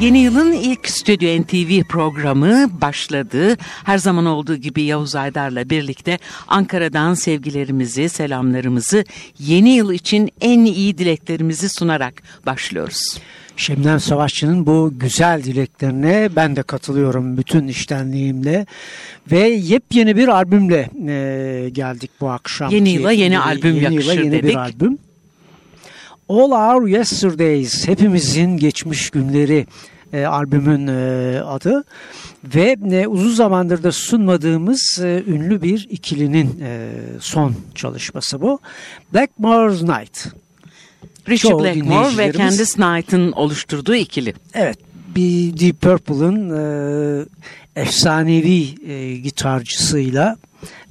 Yeni yılın ilk Stüdyo NTV programı başladı. Her zaman olduğu gibi Yavuz Aydar'la birlikte Ankara'dan sevgilerimizi, selamlarımızı, yeni yıl için en iyi dileklerimizi sunarak başlıyoruz. Şebnem Savaşçı'nın bu güzel dileklerine ben de katılıyorum bütün iştenliğimle ve yepyeni bir albümle e, geldik bu akşam. Yeni yıla yeni albüm yeni yakışır yıla yeni dedik. bir albüm. All Our Yesterdays, hepimizin geçmiş günleri e, albümün e, adı ve e, uzun zamandır da sunmadığımız e, ünlü bir ikilinin e, son çalışması bu. Blackmore's Night. Richie Çoğu Blackmore ve Candice Knight'ın oluşturduğu ikili. Evet, bir Deep Purple'ın e, efsanevi e, gitarcısıyla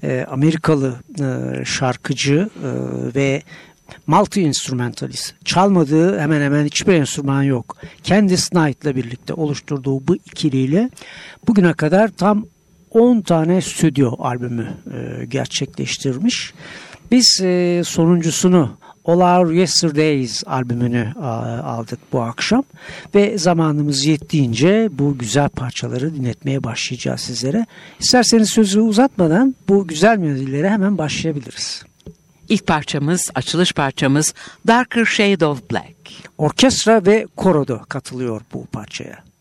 e, Amerikalı e, şarkıcı e, ve multi instrumentalist. Çalmadığı hemen hemen hiçbir enstrüman yok. Candice Knight'la birlikte oluşturduğu bu ikiliyle bugüne kadar tam 10 tane stüdyo albümü e, gerçekleştirmiş. Biz e, sonuncusunu All Our Yesterdays albümünü aldık bu akşam ve zamanımız yettiğince bu güzel parçaları dinletmeye başlayacağız sizlere. İsterseniz sözü uzatmadan bu güzel melodilere hemen başlayabiliriz. İlk parçamız, açılış parçamız Darker Shade of Black. Orkestra ve koro da katılıyor bu parçaya.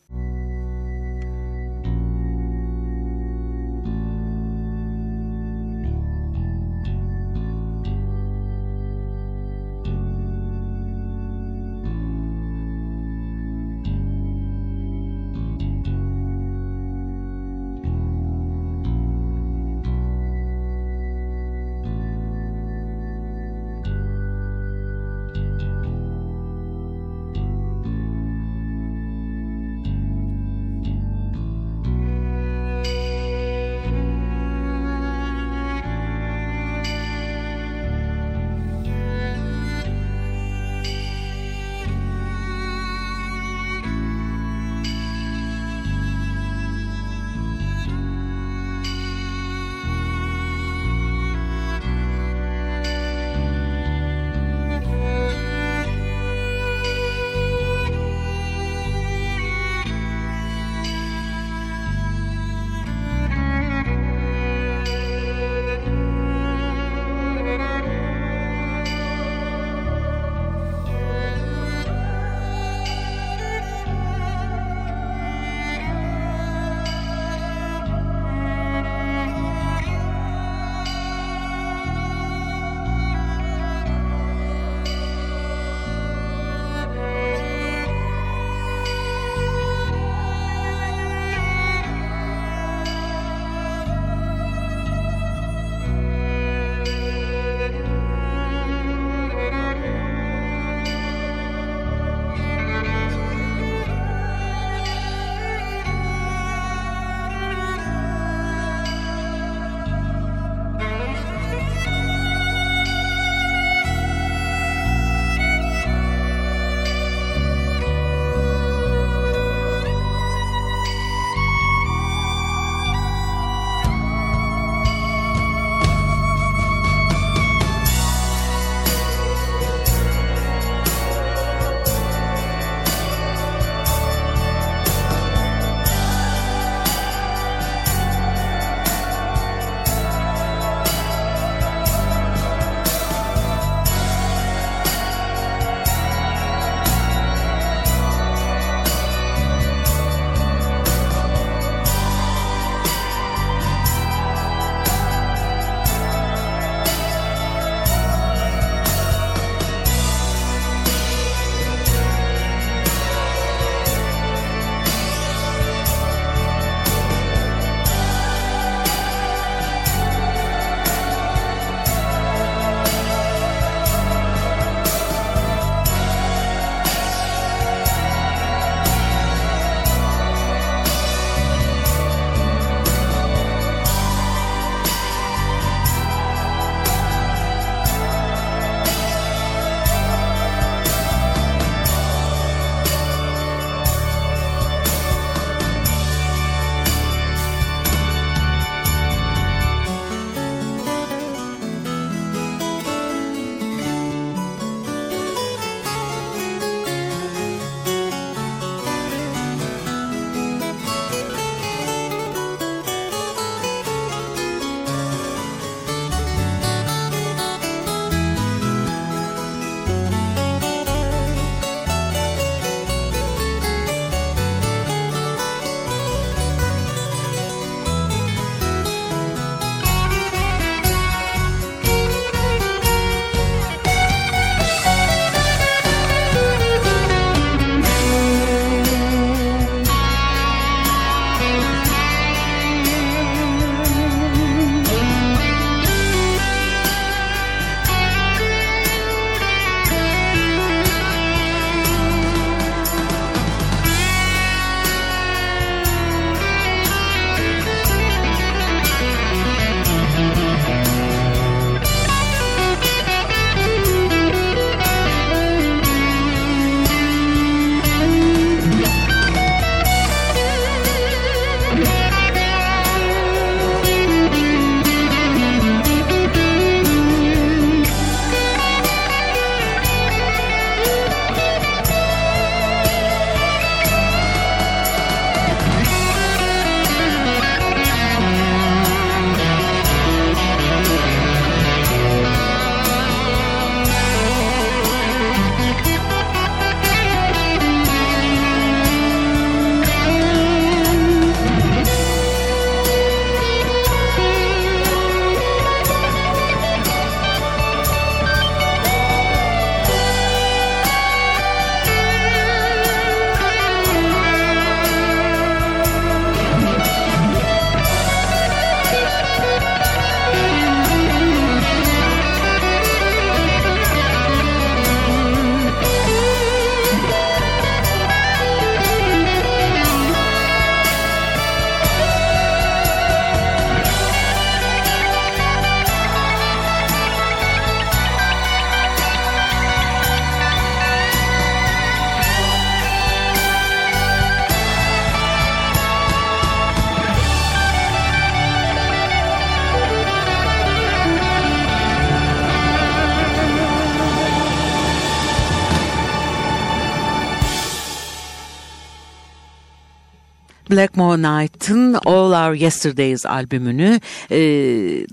Blackmore Knight'ın All Our Yesterdays albümünü e,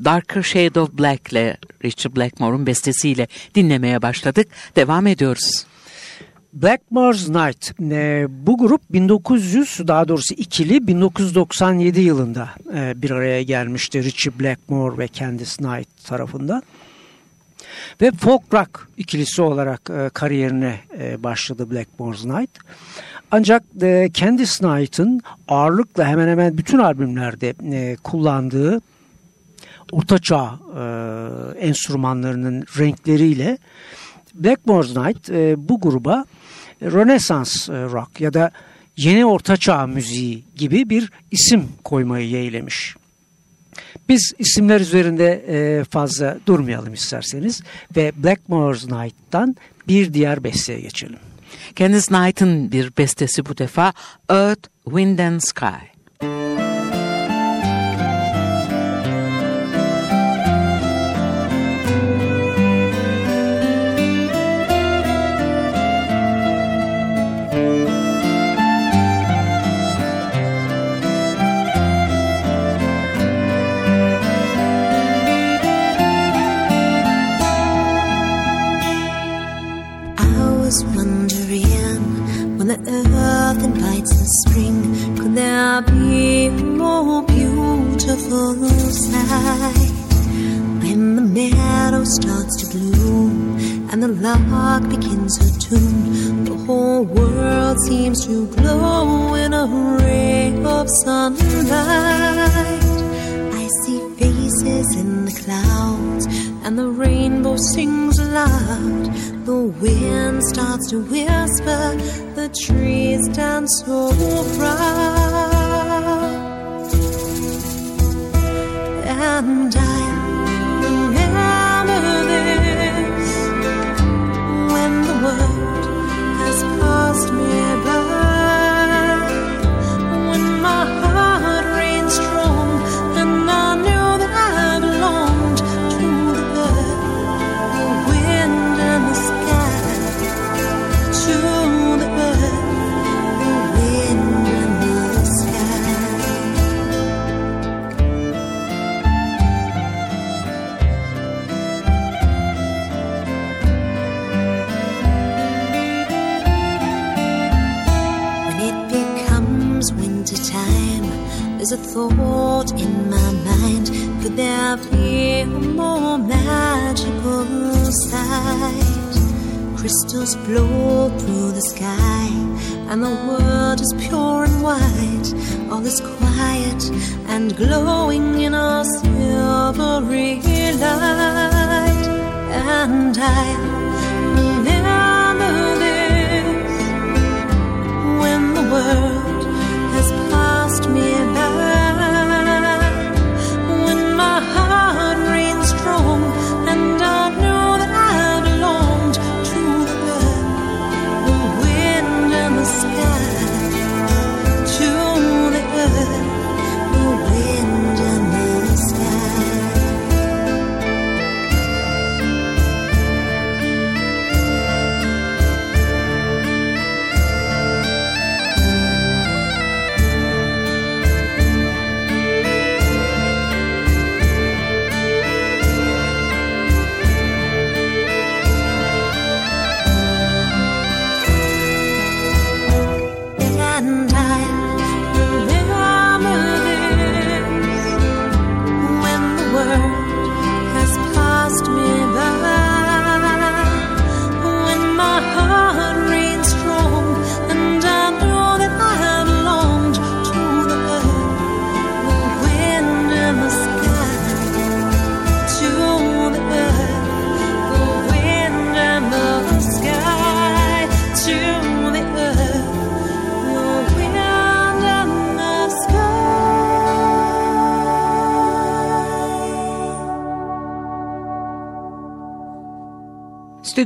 Darker Shade of Black ile Richard Blackmore'un bestesiyle dinlemeye başladık. Devam ediyoruz. Blackmore's Night e, bu grup 1900 daha doğrusu ikili 1997 yılında e, bir araya gelmişti Richie Blackmore ve Candice Knight tarafından. Ve folk rock ikilisi olarak e, kariyerine e, başladı Blackmore's Night. Ancak e, Candice Knight'ın ağırlıkla hemen hemen bütün albümlerde e, kullandığı ortaçağ e, enstrümanlarının renkleriyle Blackmore's Night e, bu gruba Rönesans e, rock ya da yeni ortaçağ müziği gibi bir isim koymayı yeğlemiş. Biz isimler üzerinde e, fazla durmayalım isterseniz ve Blackmore's Night'tan bir diğer besteye geçelim. Candice Knight'ın bir bestesi bu defa Earth, Wind and Sky. Begins her tune. The meadows starts to bloom and the lampposts beckons are tuned the whole world seems to glow in a ray of sunlight. I see faces in the clouds, and the rainbow sings loud. The wind starts to whisper, the trees dance so proud. and I remember this when the world has passed me.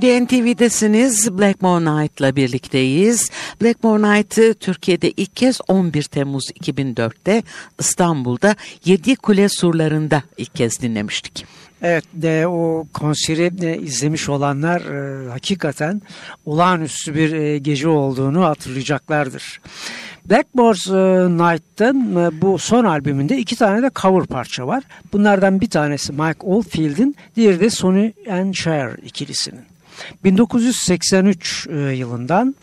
Radyo NTV'desiniz. Blackmore Night'la birlikteyiz. Blackmore Night'ı Türkiye'de ilk kez 11 Temmuz 2004'te İstanbul'da Yedi Kule surlarında ilk kez dinlemiştik. Evet de o konseri de izlemiş olanlar e, hakikaten olağanüstü bir e, gece olduğunu hatırlayacaklardır. Blackmore's e, Night'ın e, bu son albümünde iki tane de cover parça var. Bunlardan bir tanesi Mike Oldfield'in, diğeri de Sonny and Cher ikilisinin. 1983 e, yılından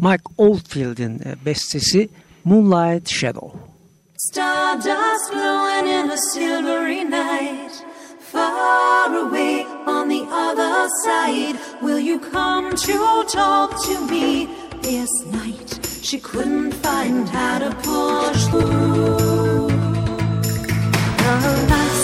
Mike Oldfield'in e, bestesi Moonlight Shadow. Stardust glowing in a silvery night Far away on the other side Will you come to talk to me this night? She couldn't find how to push through Her last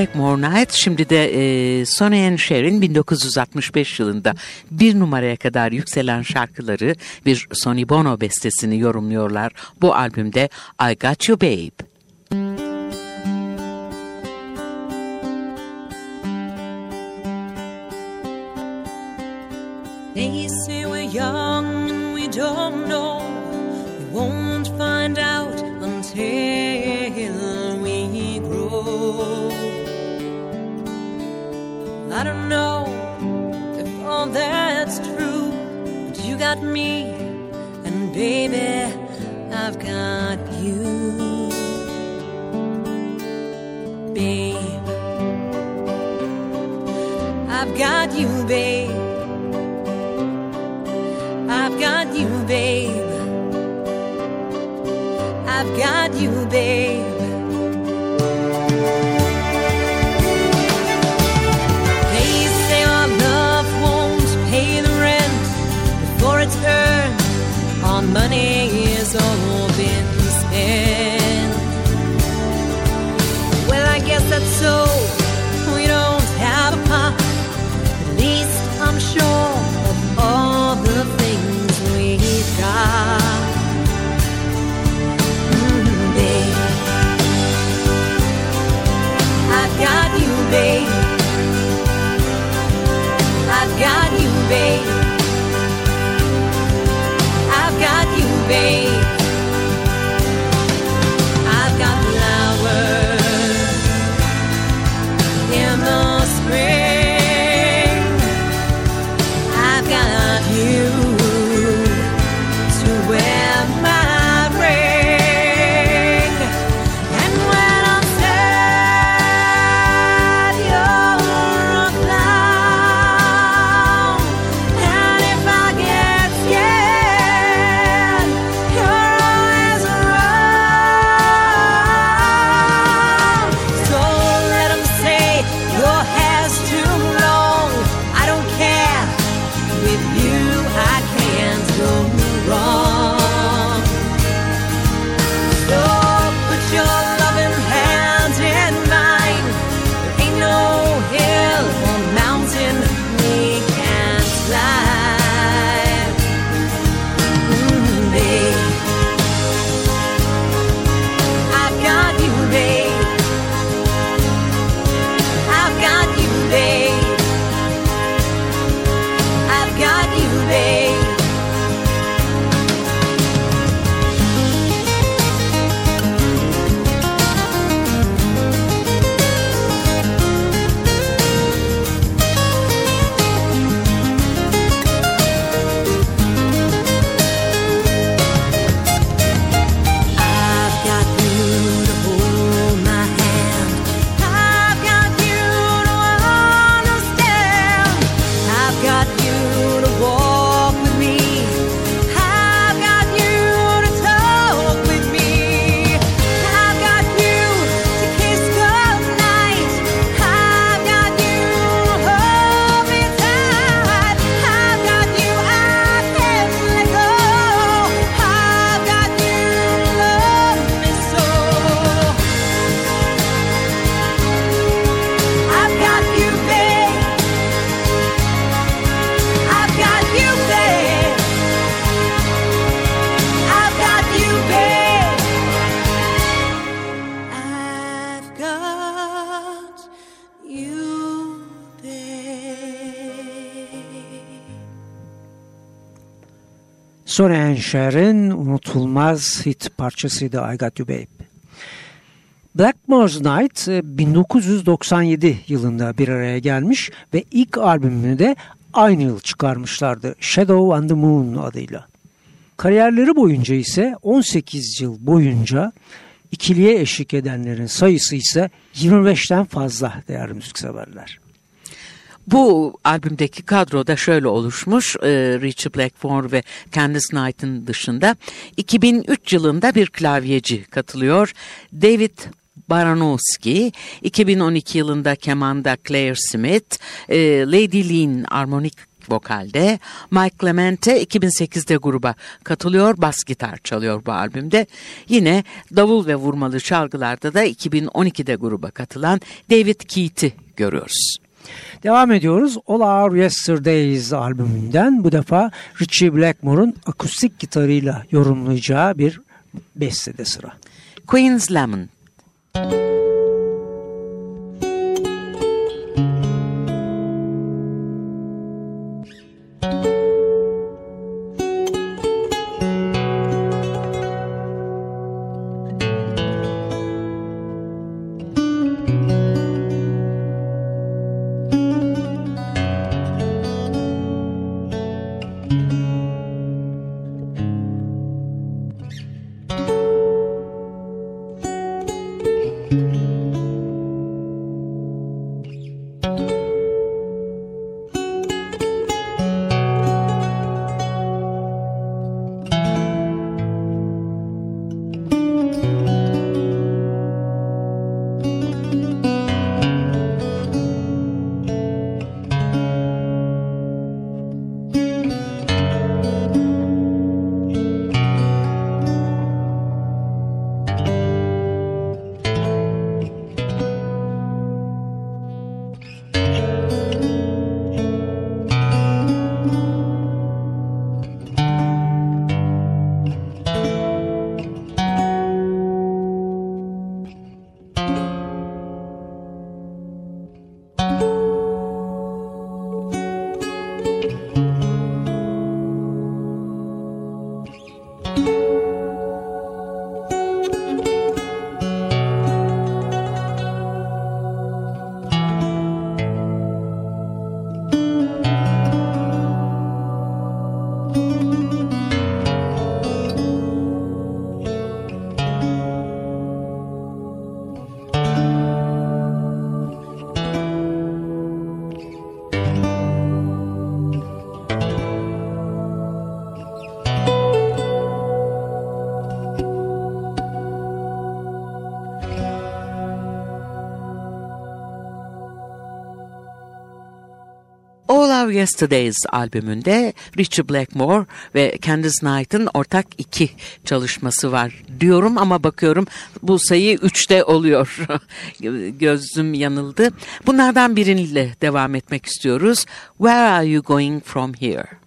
Blackmore Night şimdi de e, Sonny and Cher'in 1965 yılında bir numaraya kadar yükselen şarkıları bir Sonny Bono bestesini yorumluyorlar. Bu albümde I Got You Babe. They say we're young we don't know me, and baby. Sonny and Cher'in unutulmaz hit parçasıydı I Got You Babe. Blackmore's Night e, 1997 yılında bir araya gelmiş ve ilk albümünü de aynı yıl çıkarmışlardı Shadow on the Moon adıyla. Kariyerleri boyunca ise 18 yıl boyunca ikiliye eşlik edenlerin sayısı ise 25'ten fazla değerli müzikseverler. Bu albümdeki kadroda şöyle oluşmuş e, Richie Blackmore ve Candice Knight'ın dışında. 2003 yılında bir klavyeci katılıyor. David Baranowski 2012 yılında kemanda Claire Smith e, Lady Lynn armonik vokalde Mike Clemente 2008'de gruba katılıyor bas gitar çalıyor bu albümde. Yine davul ve vurmalı çalgılarda da 2012'de gruba katılan David Keith'i görüyoruz. Devam ediyoruz. All Our Yesterdays albümünden bu defa Richie Blackmore'un akustik gitarıyla yorumlayacağı bir bestede sıra. Queen's Lemon Thank Yesterdays albümünde Richie Blackmore ve Candice Knight'ın ortak iki çalışması var diyorum ama bakıyorum bu sayı üçte oluyor. Gözüm yanıldı. Bunlardan biriyle devam etmek istiyoruz. Where are you going from here?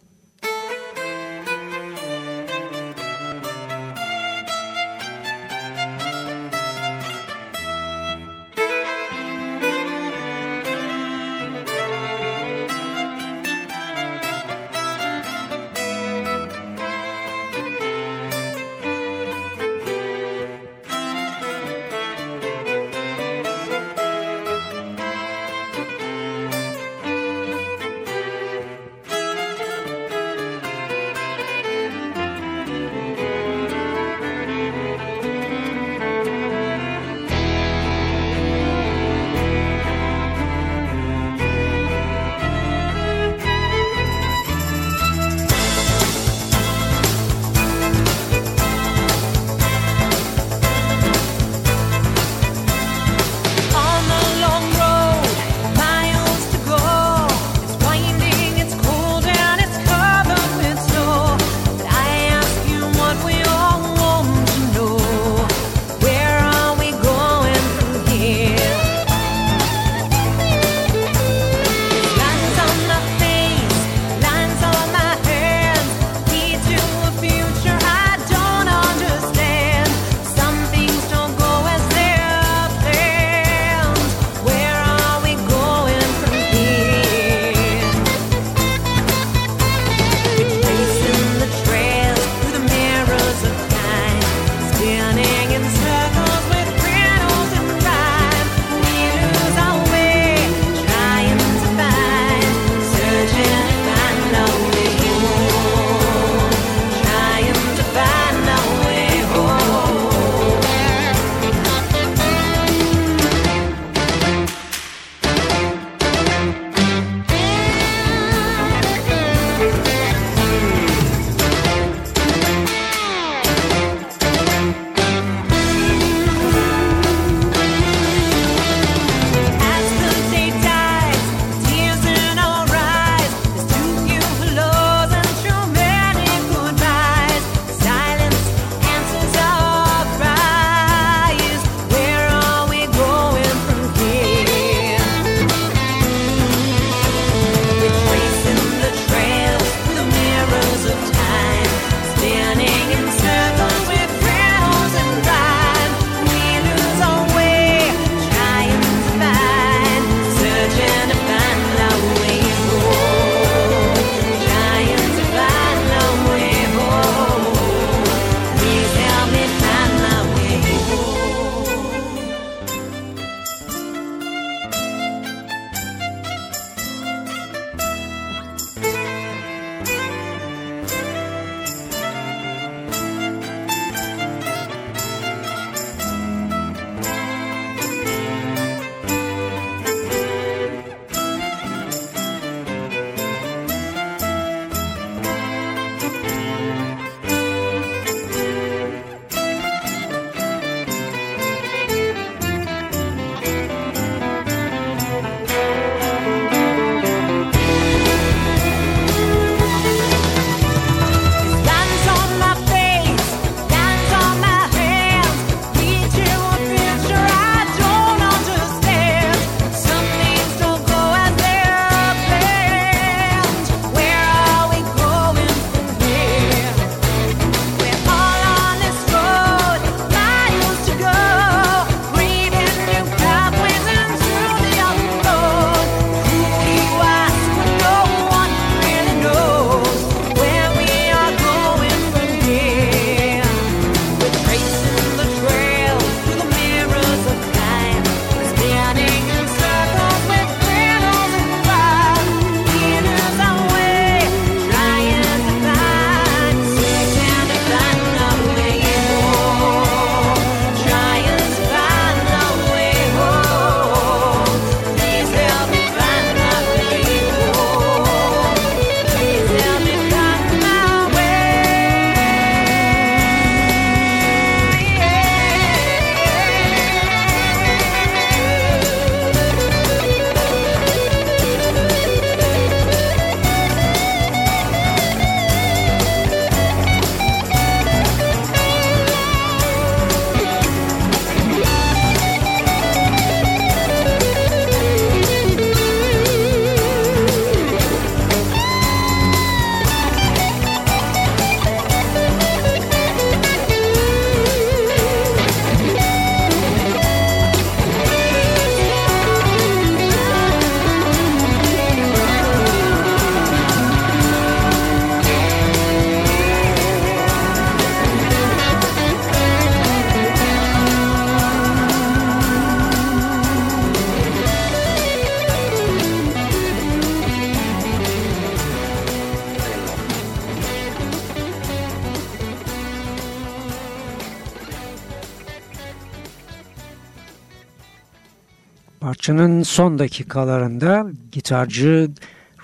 Parçanın son dakikalarında gitarcı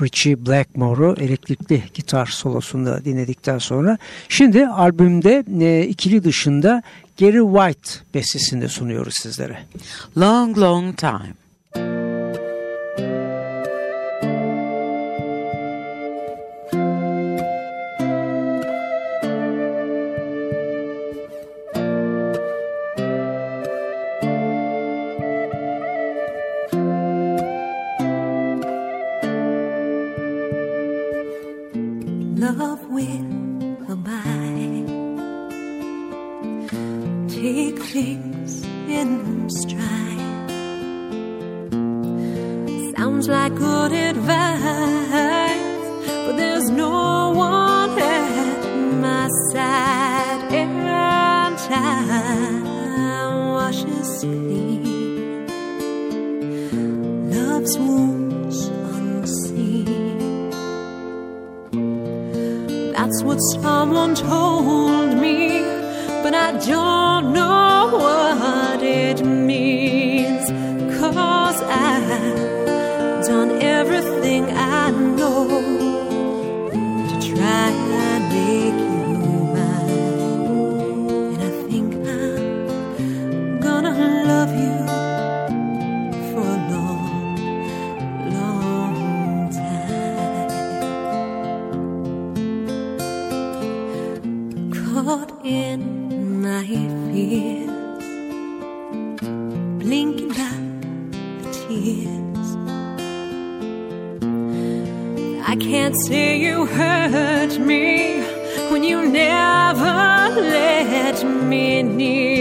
Richie Blackmore'u elektrikli gitar solosunda dinledikten sonra şimdi albümde e, ikili dışında Gary White bestesini sunuyoruz sizlere. Long Long Time That's what someone told me, but I don't know what. can't say you hurt me when you never let me near.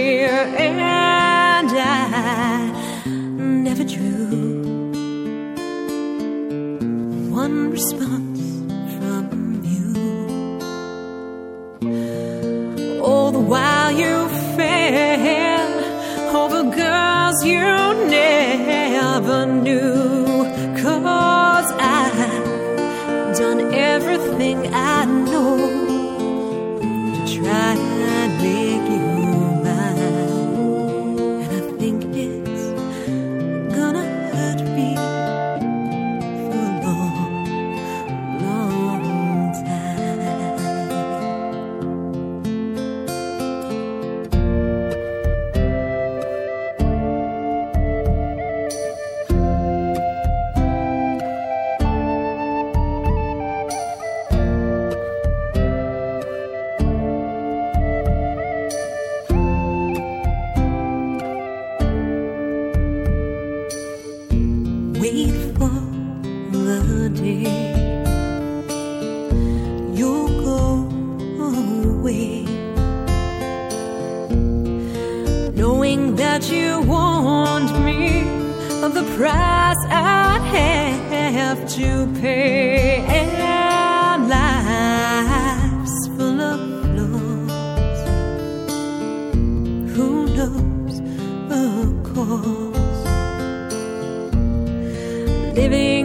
living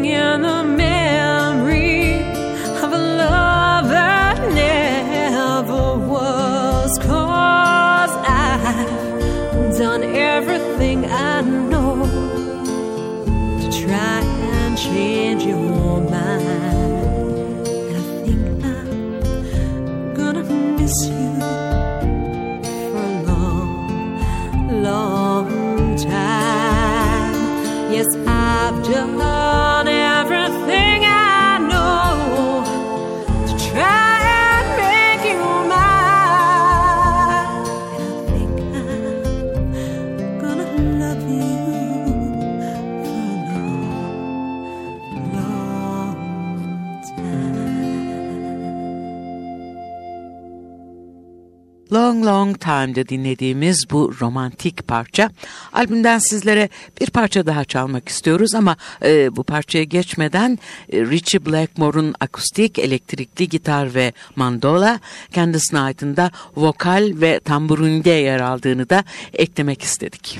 Long Long Time'de dinlediğimiz bu romantik parça. Albümden sizlere bir parça daha çalmak istiyoruz ama e, bu parçaya geçmeden e, Richie Blackmore'un akustik, elektrikli gitar ve mandola, Candice Knight'ın da vokal ve tamburinde yer aldığını da eklemek istedik.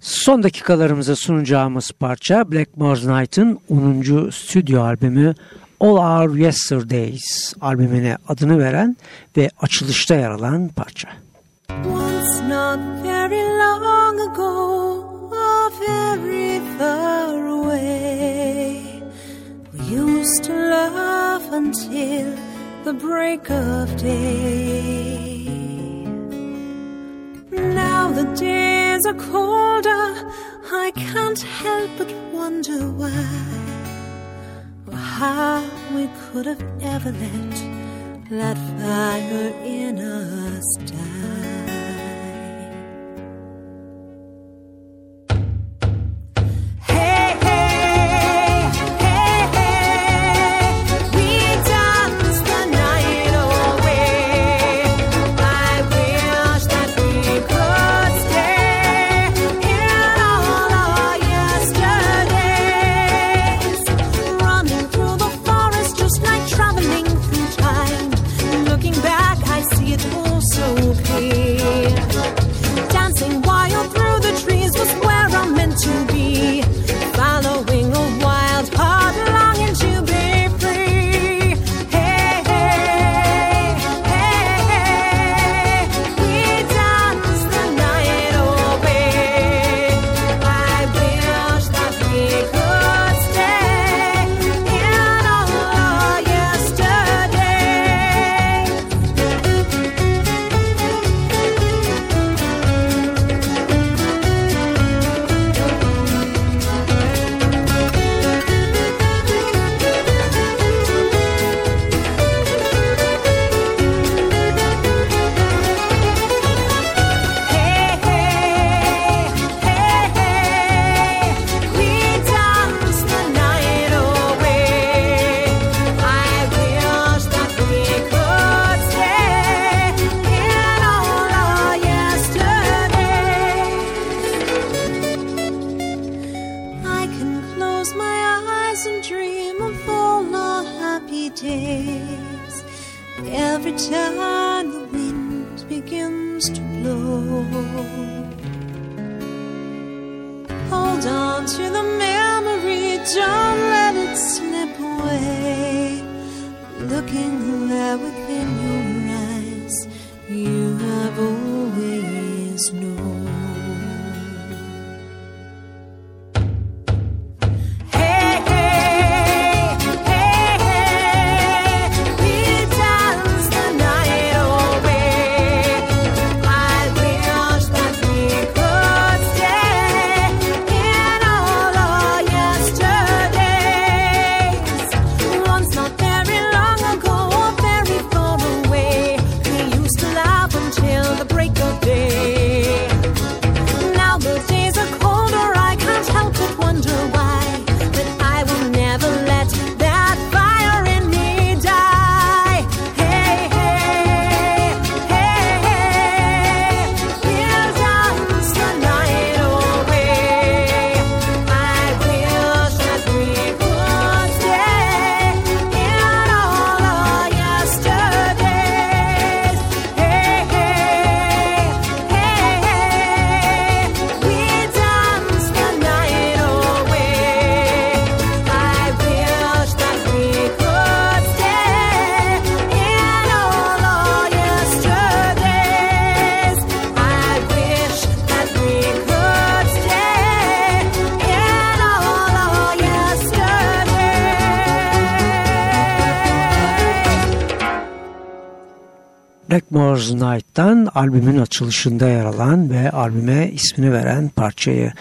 Son dakikalarımıza sunacağımız parça Blackmore's Night'ın 10. stüdyo albümü All Our Yesterdays albümüne adını veren ve açılışta yer alan parça. Once not very long ago, very far away, we used to love until the break of day. Now the days are colder, I can't help but wonder why. How we could have ever let that fire in us die. Don't let it slip away. Looking there within your Blackmore's Night'tan albümün açılışında yer alan ve albüme ismini veren parçayı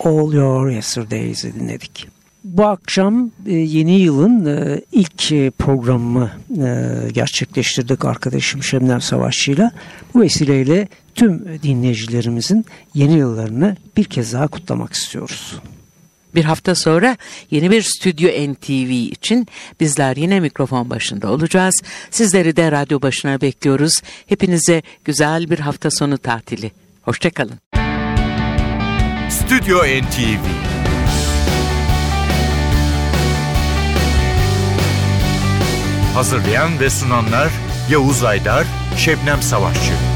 All Your Yesterdays'i dinledik. Bu akşam e, yeni yılın e, ilk e, programını e, gerçekleştirdik arkadaşım Şemnem Savaşçı'yla. Bu vesileyle tüm dinleyicilerimizin yeni yıllarını bir kez daha kutlamak istiyoruz. Bir hafta sonra yeni bir Stüdyo NTV için bizler yine mikrofon başında olacağız. Sizleri de radyo başına bekliyoruz. Hepinize güzel bir hafta sonu tatili. Hoşçakalın. Stüdyo NTV Hazırlayan ve sunanlar Yavuz Aydar, Şebnem Savaşçı.